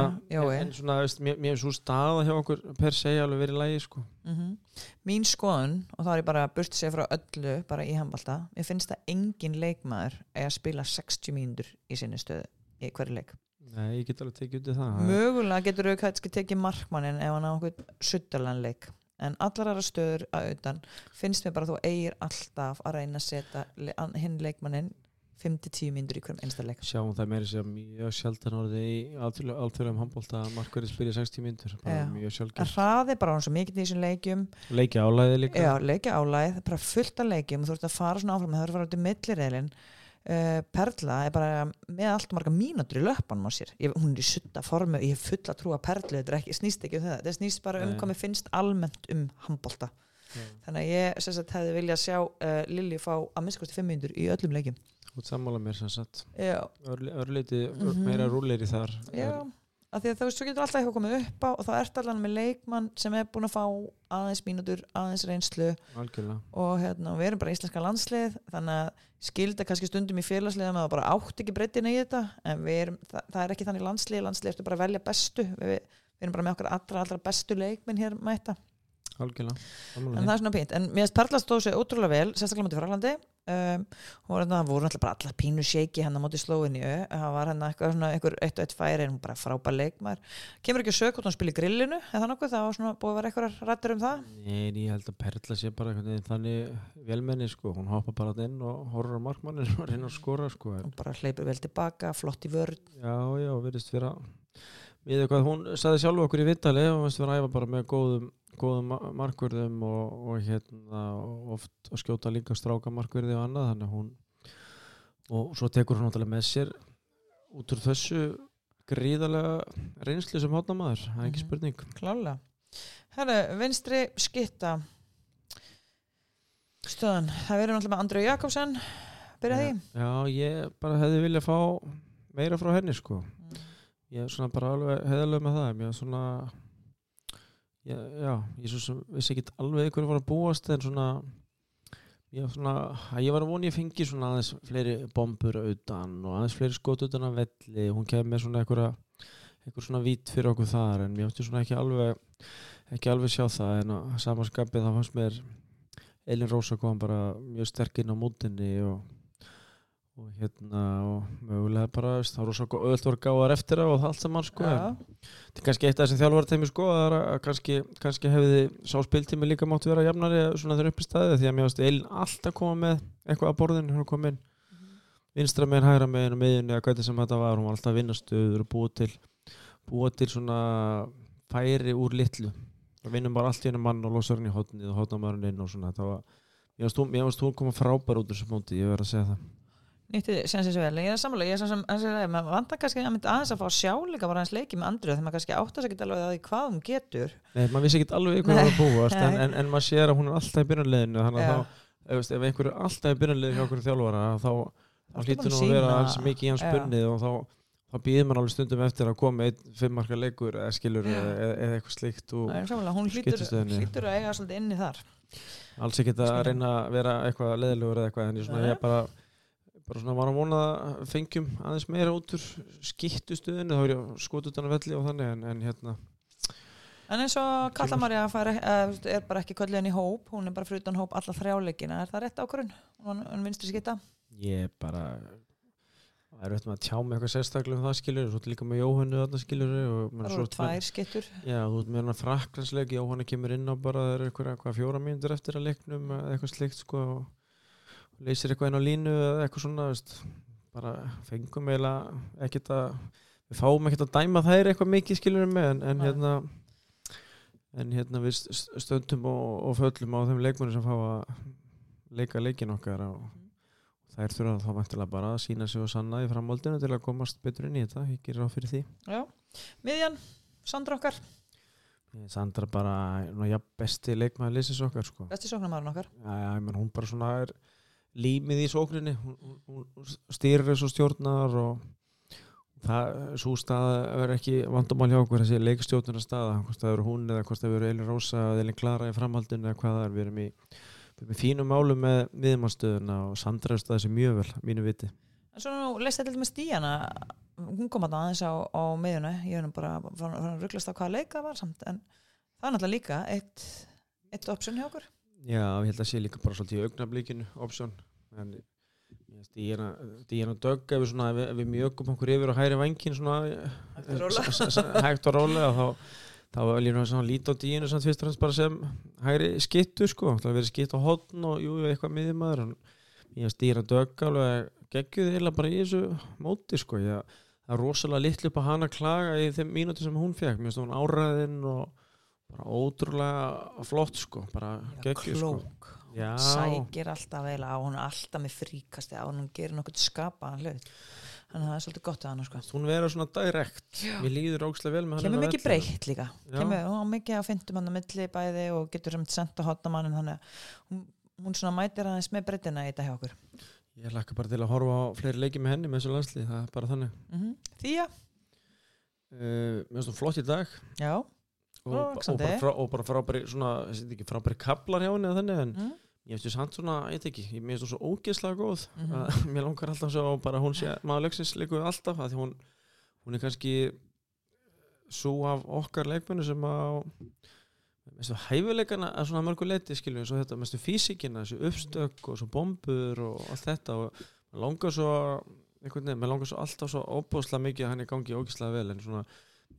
en svona, veist, mér, mér er svo staða hjá okkur per se alveg verið lægi sko. Mm Mín skoðun, og þá er ég bara burti sig frá öllu bara í handbalta ég finnst að engin leikmaður er að spila 60 mínútur í sinni stöðu í hverju leik. Nei, ég get alveg tekið út í það Mögulega getur þau kannski tekið markmannin ef hann á okkur suttarlan leik. En allar aðra stöður að utan finnst mér bara að þú eigir alltaf að reyna að setja hinn leikmannin 5-10 myndur í hverjum einsta leik. Sjáum það meiri sem mjög sjaldan orðið í alþjóðum handbólta að markverði spyrir 60 myndur, mjög sjálfgjörn. hraði bara hann svo mikið í þessum leikjum. Leikja álæði líka. já, leikja álæð, það er bara fullt af leikjum og þú ert að fara svona áfram, það er að fara út í millireilin uh, Perla er bara með allt marga mínútur í löpanum á sér. Ég, hún er í sutta formu, ég hef fulla trú að Perlu þetta er ekki, snýst ekki um það, þetta snýst bara um hvað mér finnst almennt um handbólta þannig að ég sagt, hefði viljað sjá uh, Lilju fá að minnskosti 5 mínútur í öllum leikjum Út sammála mér sem sagt. Örliti, Mhm. meira rúleiri þar. Já, af því að þú getur alltaf eitthvað komið upp á og þá ert allan með leikmann sem er búin að fá aðeins mínútur, aðeins reynslu Algjörlega. og hérna, við erum bara íslenska landslið þannig að skilda kannski stundum í félagsliðum að það bara átt ekki breytin í þetta en erum, það, það er ekki þannig landslið landslið ertu bara að velja bestu við, við erum bara með okkar allra, allra bestu leikminn hér mæta, Algjörlega. en Sammála það er svona pínt en mér finnst Perla stóð sér ótrúlega vel sérstaklega mútið Fraklandi um, og það voru náttúrulega bara allar pínu shaky hann á móti Slóiníu, það var hann eitthvað svona einhver eitt og eitt færi en hún bara frábær leikmar kemur ekki að sög hvort hún spila í grillinu eða nokkuð, það var svona búið að vera eitthvað rættur um það. Nei, en ég held að Perla sé bara veginn þannig velmenni sko, hún hoppa bara inn og horfur á markmannin og reyna að skora sko. En, og bara hleypur vel tilbaka, flott í vörð Já, já, við eitthvað, hún saði sjálf okkur í vittali og að æfa bara með góðum góðum ma- markverðum og, og hérna oft að skjóta líka stráka markverði og annað, þannig að hún og svo tekur hún náttúrulega með sér út úr þessu gríðarlega reynslu sem hotnamaður, það er ekki Mhm. spurning. Klálega Herru, vinstri skitta stöðan, það verður náttúrulega með Andreu Jakobsen. Byrja því. Já, ég bara hefði viljað fá meira frá henni sko ég er svona bara alveg heðalega með það mér er svona ég, já, ég svo sem vissi ekki alveg ykkur var að búast en svona ég var svona, að ég var að vona ég fengi svona aðeins fleiri bombur utan og aðeins fleiri skot utan af velli. Hún kemur svona einhverja einhver svona vít fyrir okkur þar en mér átti svona ekki alveg ekki alveg sjá það. En á samanskapið það fannst mér Elin Rósa kom bara mjög sterk inn á mótinni og og hérna og mögulega bara veist, það var svo öll voru gáðar eftir það og það allt saman sko en þetta er kannski eitt af þessum þjálfarteimi sko að, það að kannski, kannski hefði sá spiltími líka mátt vera jafnari svona þegar upp í staði því að mér varst Elin alltaf koma með eitthvað að borðinu hún kom inn. Vinstra meginn, hægra meginn og miðjunni eða hvernig sem þetta var, hún var alltaf að vinna stöður og búa til búa til svona færi úr litlu. Og vinnum bara allt í henni mann og losar henni í hotnið og hotnamaðurinn inn og svona þetta var mér varst hún, hún koma frábær út úr þessu móti, ég verð að segja það nýttið sem sé svo vel, ég er sammála ég er sem sem maður vantar kannski að mynda aðeins að fá að sjá líka bara hans leiki með Andreu þegar maður kannski áttast ekki alveg að því hvað hún getur. Nei, maður vissi ekki alveg ykkur Nei, var að búast en, en, en maður sér að hún er alltaf í byrjanleginu þannig að þá, ef, ef einhver er alltaf í byrjanleginu hjá okkur þjálfara þá, þá hlýtur nú að vera alls mikið í hans Já. spunnið og þá, þá býðir maður alveg stundum eftir að koma einn fimmmarka leikur eða skilur eða, eða eitthvað slíkt hún alls ekki að reyna að vera eitthvað leðilegur eða eitthvað en ég, svona, ég bara, bara svona var að vona að fengjum aðeins meira út úr skittustuðinu þá er ég skot utan að velli og þannig en, en hérna En eins og Kallamarja fær, uh, er bara ekki köllin í hóp, hún er bara fyrir utan hóp alla þrjáleikina, er það rétt ákvörun? Hún er vinstri skita? ég bara það er veit maður að tjá mig eitthvað sérstaklega um það skilur og svo líka með Jóhannu þarna skilur og Það eru tvær skittur. já, þú ert með hann að fraklansleik Jóhannu kemur inn á bara það er eitthvað, fjóra mínútur eftir að leiknum eða eitthvað slikt sko leysir eitthvað inn á línu eða eitthvað svona veist, bara fengum eiginlega ekkert að við fáum ekkert að dæma þær eitthvað mikið skilur með en, en hérna en hérna við st- stöndum og, og föllum á þeim leikmunum sem fá að leika leikin okkar og þær þurfa þá vantilega bara að sína sig og sanna í framhaldinu til að komast betur inn í þetta ég gerir á fyrir því Já. Miðjan, Sandra okkar, Sandra bara ja, besti leikmaður lýsis okkar sko. besti sóknarmaðurinn okkar. já, já, menn, hún bara svona er límið í sókninni. Hún, hún, stýrir þessu stjórnar og það, svo stað er ekki vandamál hjá okkur þessi leikstjórnuna staða, hvort það eru hún eða hvort það eru Elin Rósa eða Elin Klara í framhaldinu eða hvað það er, við erum í, við erum í fínum málum með viðmannstöðuna og Sandra er staðið sér mjög vel, mínu viti. En svo nú leist þetta til með stíjana, hún kom að aðeins á, á miðjunu, ég hef bara að rugglast á hvaða leika var samt, en það er náttúrulega líka eitt, eitt option hjá okkur. Já, ég held að sé líka bara svolítið í augnablíkinu option en Díana, Díana Dögg ef við, svona, ef við, við mjögum okkur yfir og hæri vangin svona Hægt og rólega. þá, þá vil ég nú svona líta á Díanu samt fyrst og fremst bara sem hæri skittu sko. Það verið skitt á hotn og jú, eitthvað miðjumæður en ég stýra dögg alveg geggjuð eða bara í þessu móti sko. Ég, það er rosalega litlu upp að hana klaga í þeim mínúti sem hún fekk mér finnst hún áræðin og bara ótrúlega flott sko. Bara geggjuð sko. Já. sækir alltaf vel á hún er alltaf með fríkasti á hún gerir nokkuð skapaðan hlut. Þannig að það er svolítið gott að hann sko. hún vera svona direkt mér líður ógslag vel með hann kemur mikið breytt líka. Kemur hún mikið að fyndum hann að milli bæði og getur sem senda að hún, hún svona mætir aðeins með breytina í þetta hjá okkur. Ég lakka bara til að horfa á fleiri leiki með henni með þessu landslið, það er bara þannig. Mm Þýja, uh, mér finnst hún flott í dag. Já og, og, bara, frá, og bara frábæri frábæri kaplar hjá henni þannig en mm. ég veist þess hann svona, ég veit ekki ég mér finnst hún svo ógeðslega góð Mhm. að mér langar alltaf svo að bara hún sé maður leiksins leikur alltaf að því hún, hún er kannski svo af okkar leikmennu sem á mestu hæfuleikana að svona mörgu leiti skilur eins og þetta mestu físikina, þessu uppstök og svo bombur og allt þetta og langar svo einhvern veginn, mér langar svo alltaf svo óbúslega mikið að hann er gangi ógislega vel en svona,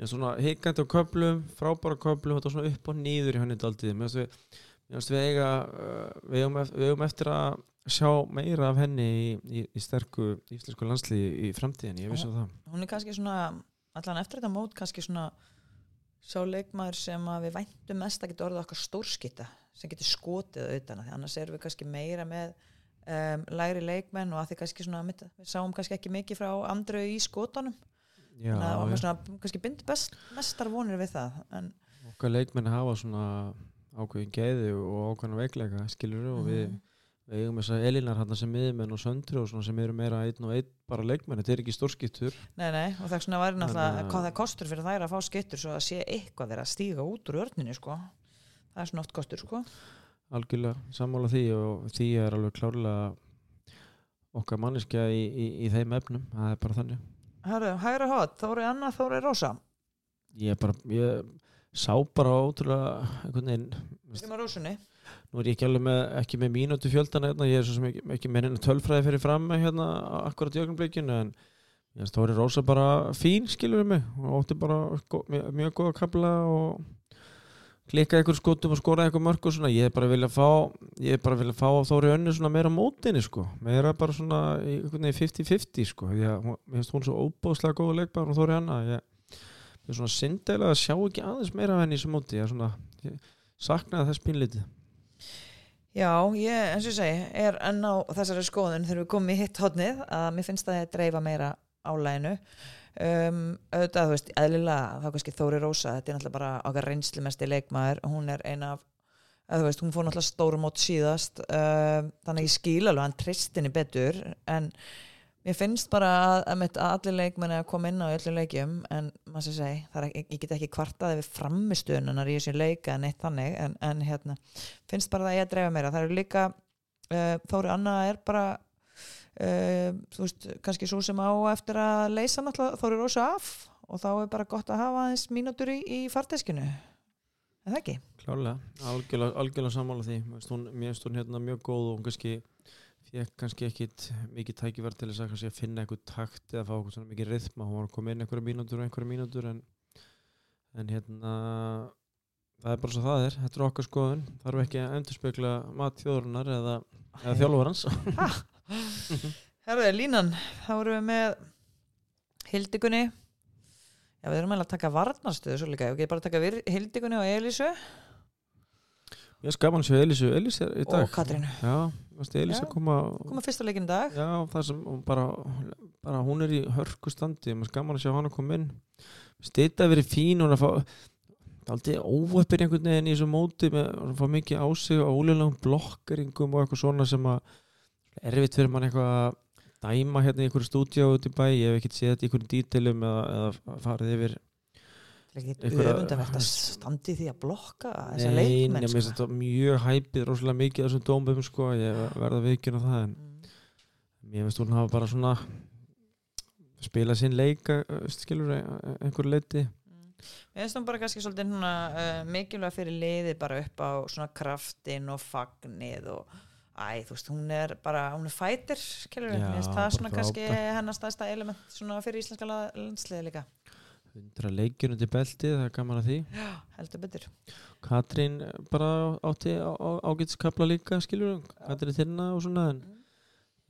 er svona hikandi á köplum frábæra köplum, þetta er svona upp og nýður í hann í daldið, mér finnst við eiga uh, við eigum eftir að sjá meira af henni í, í, í sterku íslensku landslið í framtíðin, ég vissi um það. hún er kannski svona allan eftir þetta mót kannski svona sá leikmaður sem að við væntum mest að geta orðið okkar stórskita sem getur skotið auðvitað því. Annars erum við kannski meira með um, lægri leikmenn og að því kannski svona við sáum kannski ekki mikið frá andreu í skotanum Já, þannig að maður svona kannski bindi best, mestar vonir við það en okkar leikmenn hafa svona ákveðin geiði og ákveðin veikleika skilur og við, Mhm. við eigum þess að Elinar hann sem miðmenn og söndri og svona sem eru meira einn og einn bara leikmenn, þetta er ekki stórskiptur Nei, nei, og það er svona væri náttúrulega Þannig að- hvað það kostur fyrir þær að fá skittur svo að sé eitthvað verið að stíga út úr örninu sko. það er svona oft kostur sko. algjörlega sammála því og því er alveg klárlega okkar manneskja í, í, í þeim efnum það er bara þannig Herru, hægra hot, Þóri Anna, Þóri Rósa. Ég, bara, ég sá bara ótrúlega einhvern veginn nú er ég ekki alveg með, ekki með mínútu fjöldana hérna, ég er svo sem ekki, ekki með henni tölfræði fyrir fram hérna akkurat í ögnumleikinu en Þóri Rósa bara fín skilur mig og ótti bara mjög góða kabla og klikka ykkur skotum og skora ykkur mörg og svona, ég er bara vilja fá ég er bara vilja fá Þóri önnu svona meira mótinni sko, meira bara svona í einhvern veginn 50-50 sko. Því að hún- hún svo óbóðslega góða leikbar og Þóri Anna, ég, er svona syndilega að sjá ekki aðeins meira af henni í þessu móti, ég er svona ég saknaði þess pínlítið Já, ég, eins og ég segi, er enn á þessari skoðun þegar við komum í hitt hotnið að mér finnst það að dreifa meira álæginu um, auðvitað, þú veist, eðlilega þá kannski Þóri Rósa, þetta er náttúrulega bara okkar reynslumesti leikmaður, hún er ein af að þú veist, hún fór náttúrulega stórum mót síðast um, þannig að ég skil alveg hann tristinni betur en mér finnst bara að, að, að allir leikmenni að koma inn á í öllum leikjum en maður er, ekki- ég get ekki kvartaði við framistuðunar í þessu leika en eitt þannig, en, en hérna finnst bara það ég að dreifa meira. Það eru líka uh, Þóri Anna er bara uh, þú veist, kannski svo sem á eftir að leysa náttúrulega Þóri Rósa af og þá er bara gott að hafa aðeins mínútur í, í farteskinu. En það ekki? Klárlega, algjörlega, algjörlega sammála því. Hún, mér finnst hún hérna mjög góð og kannski fekk kannski ekkit mikið tækifært til þess að, kannski finna eitthvað takt eða fá mikið rithma. Hún var að koma inn einhverja mínútur og einhverja mínútur en, en hérna það er bara svo það er, þetta er okkar skoðun. Þarf ekki að endurspegla mat þjóðurinnar eða, eða þjálfarans Herðu, línan, þá erum við með Hildigunni. Já, við erum eiginlega að taka varnarstöðu svo líka, við getum bara taka Hildigunni og Elísu. Ég skaman sér Elísu, Elísu er í dag. Og Katrínu Já, Já. að koma koma fyrsta leikin í dag. Já, það sem hún bara, bara hún er í hörku standi, maður skaman að sjá hann að koma inn. Stýta verið fín hún er að fá aldrei óöppir einhvern veginn í þessu móti með að fá mikið á sig og ólegum blokkeringum og eitthvað svona sem að erfitt fyrir mann eitthvað að dæma hérna í einhverju stúdíu út í bæ, ég hef ekkert séð þetta í einhverjum dítilum eða, eða farið yfir öfundavert að standi því að blokka þessa Nei, leikmenn finnst sko. mjög hæpið rosalega mikið þessum dómum sko, ég verða vikinn á það en Mm. mér finnst hún hafa bara svona spila sinn leika skilur einhver leiti Finnst hún bara kannski svolítið svona, uh, mikilvæg fyrir liði bara upp á svona kraftin og fagnið og æ, þú veist, hún er bara, hún er fætir skilur við, það bara svona kannski hennar stæðsta element svona fyrir íslenska la- landsliði líka. 100 leikjur undir beltið, það er gaman að því. Já, heldur betur. Katrín bara átti á, á, ágætskapla líka skilur Katrín þinna og svona en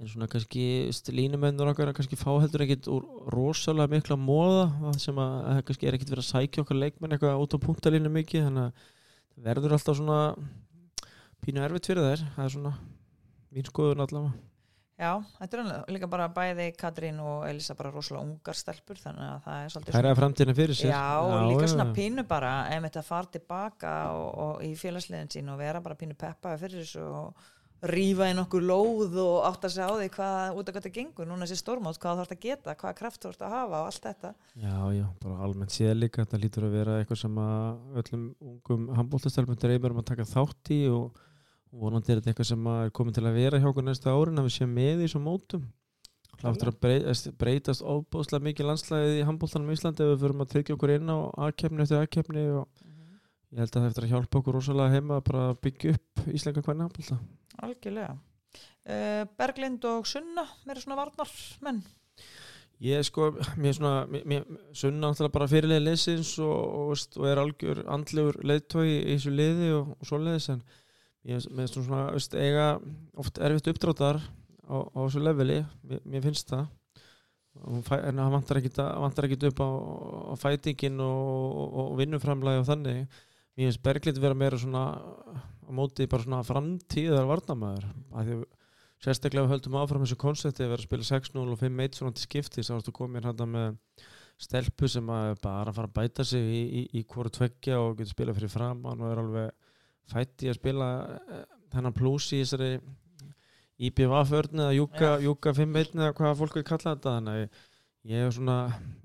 en svona kannski línumennur okkar kannski fá heldur ekkit úr rosalega mikla móða það sem að, að kannski er ekkit verið að sækja okkar leikmenn eitthvað út á punktalínu mikið þannig að það verður alltaf svona pínu erfitt fyrir þær það er svona mín skoðun allavega Já, þetta er alveg líka bara bæði Katrín og Elisa bara rosalega ungar stelpur þannig að það er svolítið Það er að framtíðina fyrir sér Já, og líka já, svona já. pínu bara ef þetta far tilbaka og, og í félagsliðin sín og vera bara pínu peppaði fyrir þessu og rífa inn okkur lóð og átt að segja á því hvað út af hvað þetta gengur, núna þessi stórmátt hvað þú ert að geta, hvaða kraft þú ert að hafa og allt þetta. Já, já, bara almennt séð líka þetta lítur að vera eitthvað sem að öllum ungum handbóltastelpum dreymir um að taka þátt í og vonandi er þetta eitthvað sem er komin til að vera hjá okkur næsta árin að við séum með í þessum mótum. Láttur að breytast, breytast óbúslega mikið landslæðið í handbóltanum í Íslandi ef við förum að tryggja okkur inn á aðkefni eftir aðkefni og ég held að það eftir að hjálpa okkur rosalega heima að bara byggja upp Íslenga hvernig handbólta Algjörlega. Uh, Berglind og Sunna, mér er svona varnar menn Ég sko, mér er svona, mér, mér, sunna náttúrulega bara fyrirlega leysins og, og, og er algjör andlegur leiðtói í þessu liði og, og svoleiðis en ég er svona, veist, eiga oft erfitt uppdráttar á, á þessu leveli, mér, mér finnst það. En það vantar ekkit upp á, á fætingin og, og vinnuframlægi og þannig mér finnst Berglind vera meira svona á móti bara svona framtíðar varnamæður sérstaklega við höldum áfram þessu konsepti að vera að spila 6-0 og 5-1 svona til skipti þá ertu komin hérna með stelpu sem að bara fara að bæta sig í, í, í hvora tveggja og getur spila fyrir framann og er alveg fætt í að spila eh, þennan pluss í þessari IPV-förn eða Júka, Júka 5-1 eða hvað fólk vil kalla þetta. Þannig að ég- er svona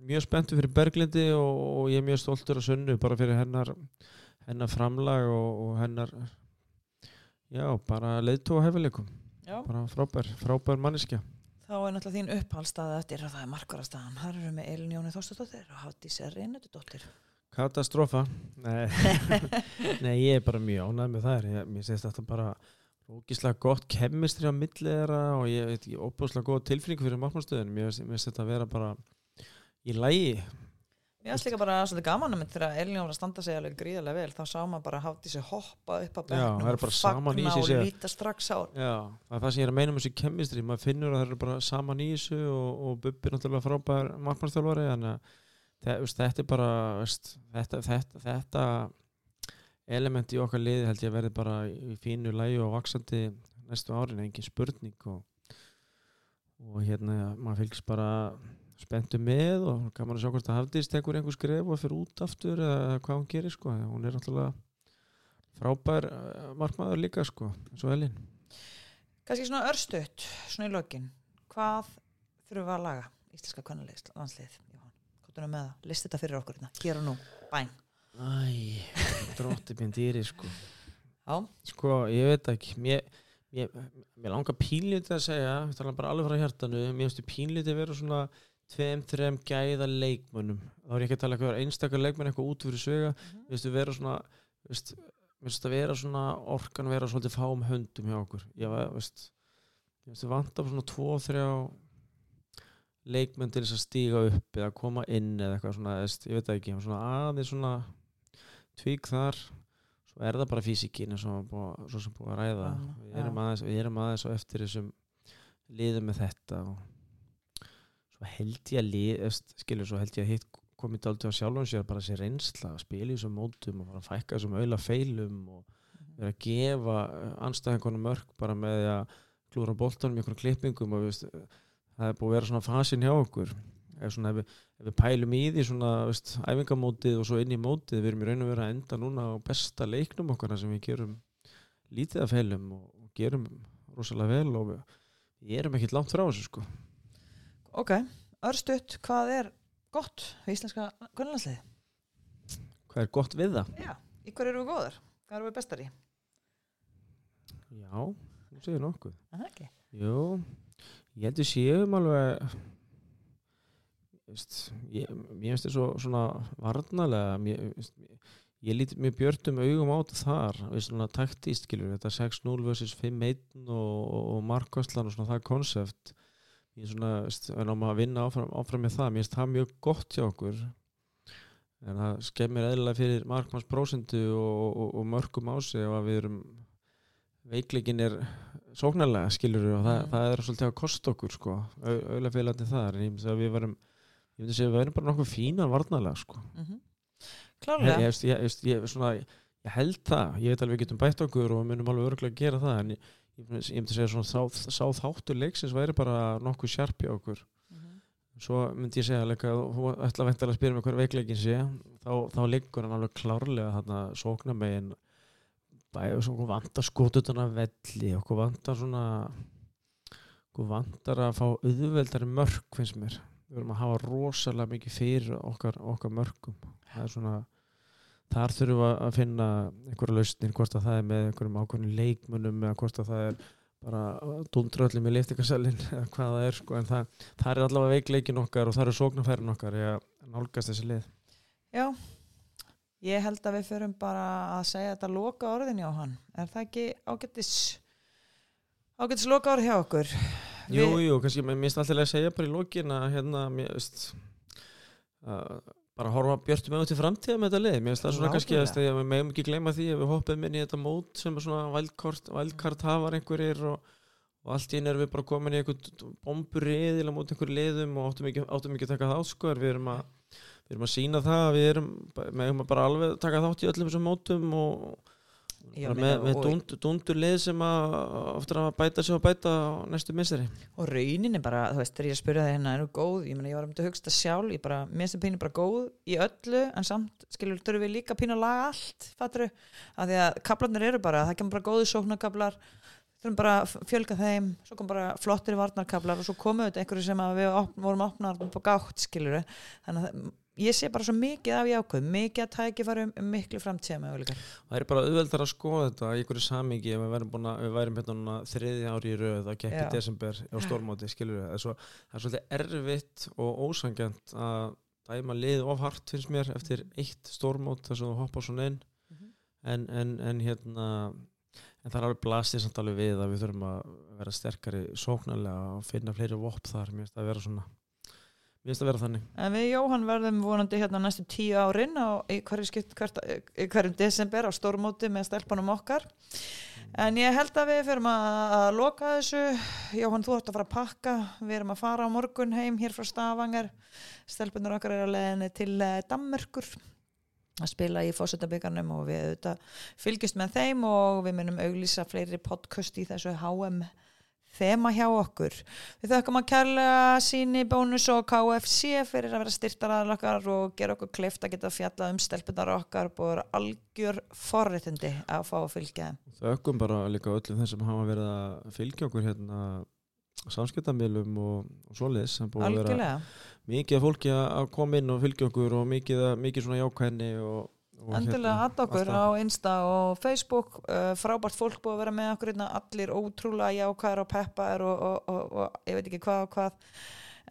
mjög spenntur fyrir Berglindi og, og ég er mjög stoltur að sunnu bara fyrir hennar hennar framlag og, og hennar já, bara leiðtóa hefileikum Já, bara frábær, frábær manniska þá er náttúrulega þín upphalstaða eftir að það er markvarastaðan. Þar eru með Elin Jóni Þorstadóttir og Hafdís Reynardóttir. Katastrófa Nei, Nei ég er bara mjög ánægð með það ég, Mér sést þetta bara ógíslega gott kemistri á milli þeirra og ég veit ekki, óbúslega góð tilfinning fyrir markmannstöðun mér finnst þetta að vera bara í lægi Mér finnst líka bara svolítið gaman um þetta þegar Elin var að standa sig alveg gríðarlega vel þá sá maður bara hoppa upp á Já, það bekknum er bara saman í fagna sig og líta strax á Já, það sem ég er að meina um þessu kemistri maður finnur að það eru bara saman í þessu og, og Bubbi er náttúrulega frábær markmannsþjálfari þannig að þetta er bara veist, þetta, þetta, þetta element í okkar liði held ég að verði bara í fínu lægi og vaksandi næstu árin, engin spurning og, og hérna maður fylgst bara spenntu með og gaman að sjá hvort að Hafdís tekur einhver skref og fyrir út aftur eða hvað hún gerir sko, hún er náttúrulega frábær uh, markmaður líka sko, eins og Elin Kannski svona örstutt, svona í lokin. Hvað þurfum við að laga íslenska kvennalegst landslið Hvað er með það? List þetta fyrir okkur hérna, hér og nú, bæn. Æ, drótti minn dýri sko. Já, Sko, ég veit ekki. Mér, mér, mér langar pínlítið að segja Við tala bara alveg frá hjartanu Mér finnst pínlítið að vera svona Tveim, þreim gæða leikmönnum. Þá er ég ekki að tala eitthvað einstakar leikmenn eitthvað út fyrir Mér finnst að vera svona veist, vera svona orkan vera svolítið fáum höndum hjá okkur. Ég var, veist að vanta á svona tvo, þrjá leikmenn til þess að stíga upp eða koma inn eða eitthvað svona, veist, ég veit ekki. Svona aðeins svona tvík þar. Svo er það bara físikin eins og búið, svo sem búið að ræða. Já, við erum, já. aðeins, við erum aðeins á eftir þessum liðum með þetta og held ég að lið eftir, skilur svo held ég að hitt komið dálítið á sjálfum sér bara sér reynsla að spila í þessum mótum og fara að fækka þessum auðla feilum og vera að gefa anstæðingunum mörg bara með að klúra boltanum í einhverjum klippingum og veist, það er búið að vera svona fasin hjá okkur. Ef, svona, ef, við, ef við pælum í því svona veist, æfingamótið og svo inn í mótið við erum í raun og vera að enda núna á besta leiknum okkar sem við gerum lítið af feilum og, og gerum rosalega vel og við, við erum ekkert langt frá þessu sko ok, örstutt, hvað er gott við íslenska kvennalandsliði? hvað er gott við það? Já, í hver eru við góðar? Hvað eru við bestar í? Já, þú segir nokkuð Er Það ekki. Jú, ég heldur séum alveg ég, finnst þetta svo svona varnalega mér, veist, ég lít mjög björtum augum á þetta þar veist, svona taktíst, skilur, þetta 6-0 vs 5-1 og, og markvæslan og svona það konsept ég er svona, en á maður að vinna áfram, áfram með það, mér finnst það mjög gott hjá okkur. En það skemmir eðlilega fyrir markmannsprósendu og, og, og mörgum á sig ef að við erum veikleikin er sóknarlega skilur og það, Mm. það er svolítið að kosta okkur sko, auðvitað félandi þar en ég myndi að við varum ég myndi að segja að við varum bara nokkuð fínan varnarlega sko. Ég, Klárlega. ég, ég, ég, ég, svona, ég held það, ég veit alveg við getum bætt okkur og við munum alveg örgulega að gera það en ég, ég myndi að segja svona sá, sá þáttur leiksins væri bara nokkuð sjarpi okkur. Mhm. svo myndi ég segja leika þú ætla veintilega að spyrja mig hver veikleikin sé þá, þá liggur hann alveg klárlega þarna sóknarmegin. Bæði svona vantar skotutana velli okkur vantar svona okkur vantar að fá auðveldari mörk finnst mér. Við verum að hafa rosalega mikið fyrir okkar, okkar mörkum. Það er svona þar þurfum við að finna einhverja lausnir hvort að það er með einhverjum ákveðnum leikmunum eða hvort að það er bara dundra allir með leiftingarsælin eða hvað það er sko en það, það er allavega veikleikin okkar og það eru sóknarfærin okkar að nálgast þessi lið Já, ég held að við förum bara að segja þetta loka orðin hjá hann. Er það ekki ágættis, ágættis loka orð hjá okkur? Jú, jú, kannski, mér finnst alltaf að segja bara í lokin að hérna, mér veist að bara horfa björtu með út í framtíða með þetta lið, mér finnst það svona kannski að að við meðum ekki gleyma því að við hoppum inn í þetta mót sem er svona vældkart hafar einhverjir og, og allt í einu erum við bara komin í einhvern bomburiðil á mót einhverju liðum og áttum ekki, áttum ekki að taka þátt sko, við erum að við erum að sína það að við erum meðum að bara alveg taka þátt í öllum þessum mótum og með, með og- dund, lið sem að ofta að bæta sig og bæta á næstu misseri. Og rauninni bara, þú veist, þegar ég spurði það hérna, er þú góð? Ég meina, ég var um til að hugsta sjálf, ég bara, mér sem pínu bara góð í öllu, en samt, skilur, þurfum við líka pínu að laga allt, fattur Af því að kaplarnir eru bara, það kemur bara góði sóknarkablar, þurfum bara að fjölga þeim, svo kom bara flottir varnarkablar og svo komu þetta einhverju sem að við vorum opnar på gátt, skilur Þannig að ég sé bara svo mikið af jákvæð, mikið að tækifæri um, um miklu framtíða möguleika. Það er bara auðveldar að skoða þetta í einhverju samingi ef við að, við værum hérna þriði ári í röð að Já. desember á stórmóti, skilur við. Það er, svo, það er svolítið erfitt og ósangjant að dæma lið of hart finnst mér eftir eitt stórmót þar sem þú hoppar svona inn Mhm. en, en, en hérna en það er alveg blastið samt alveg við að við þurfum að vera sterkari sóknarlega og finna fleiri vopp þar, mér að vera svona finnst það að vera þannig En við Jóhann verðum vonandi hérna næstu tíu árin á, í hverju skipt hvert, í hverjum desember á stórmóti með stelpunum okkar. En ég held að við fyrum að, loka þessu. Jóhann, þú ætti að fara að pakka. Við erum að fara á morgun heim hér frá Stafangar. Stelpunur okkar er að leiðinni til eh, Danmörkur að spila í fósutabikarnum og við auðvitað fylgjumst með þeim og við munum auglýsa fleiri podcast í þessu HM þema hjá okkur. Við þökkum að kærlega síni bónus og KFC fyrir að vera styrtaraðal okkar og gera okkur kleift að geta fjallað um stelpunar okkar og búið algjör forréttindi að fá að fylgja þeim. Þökkum bara líka öllum þeim sem hafa verið að fylgja okkur hérna samskiptamilum og, og svoleiðis sem búið að vera mikið fólki að koma inn og fylgja okkur og mikið, mikið svona jákvæðni og, Endilega hérna, að okkur á Insta og Facebook uh, frábært fólk búið að vera með okkur hérna, allir ótrúlega jákvæðar og peppar og, og, og, og ég veit ekki hvað og hvað.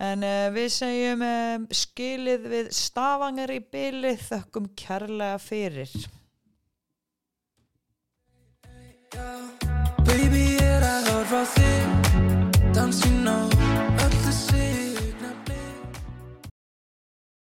En uh, við segjum um, skilið við stafangar í byli þökkum kærlega fyrir. Baby er að horfa þig Dansinn á öll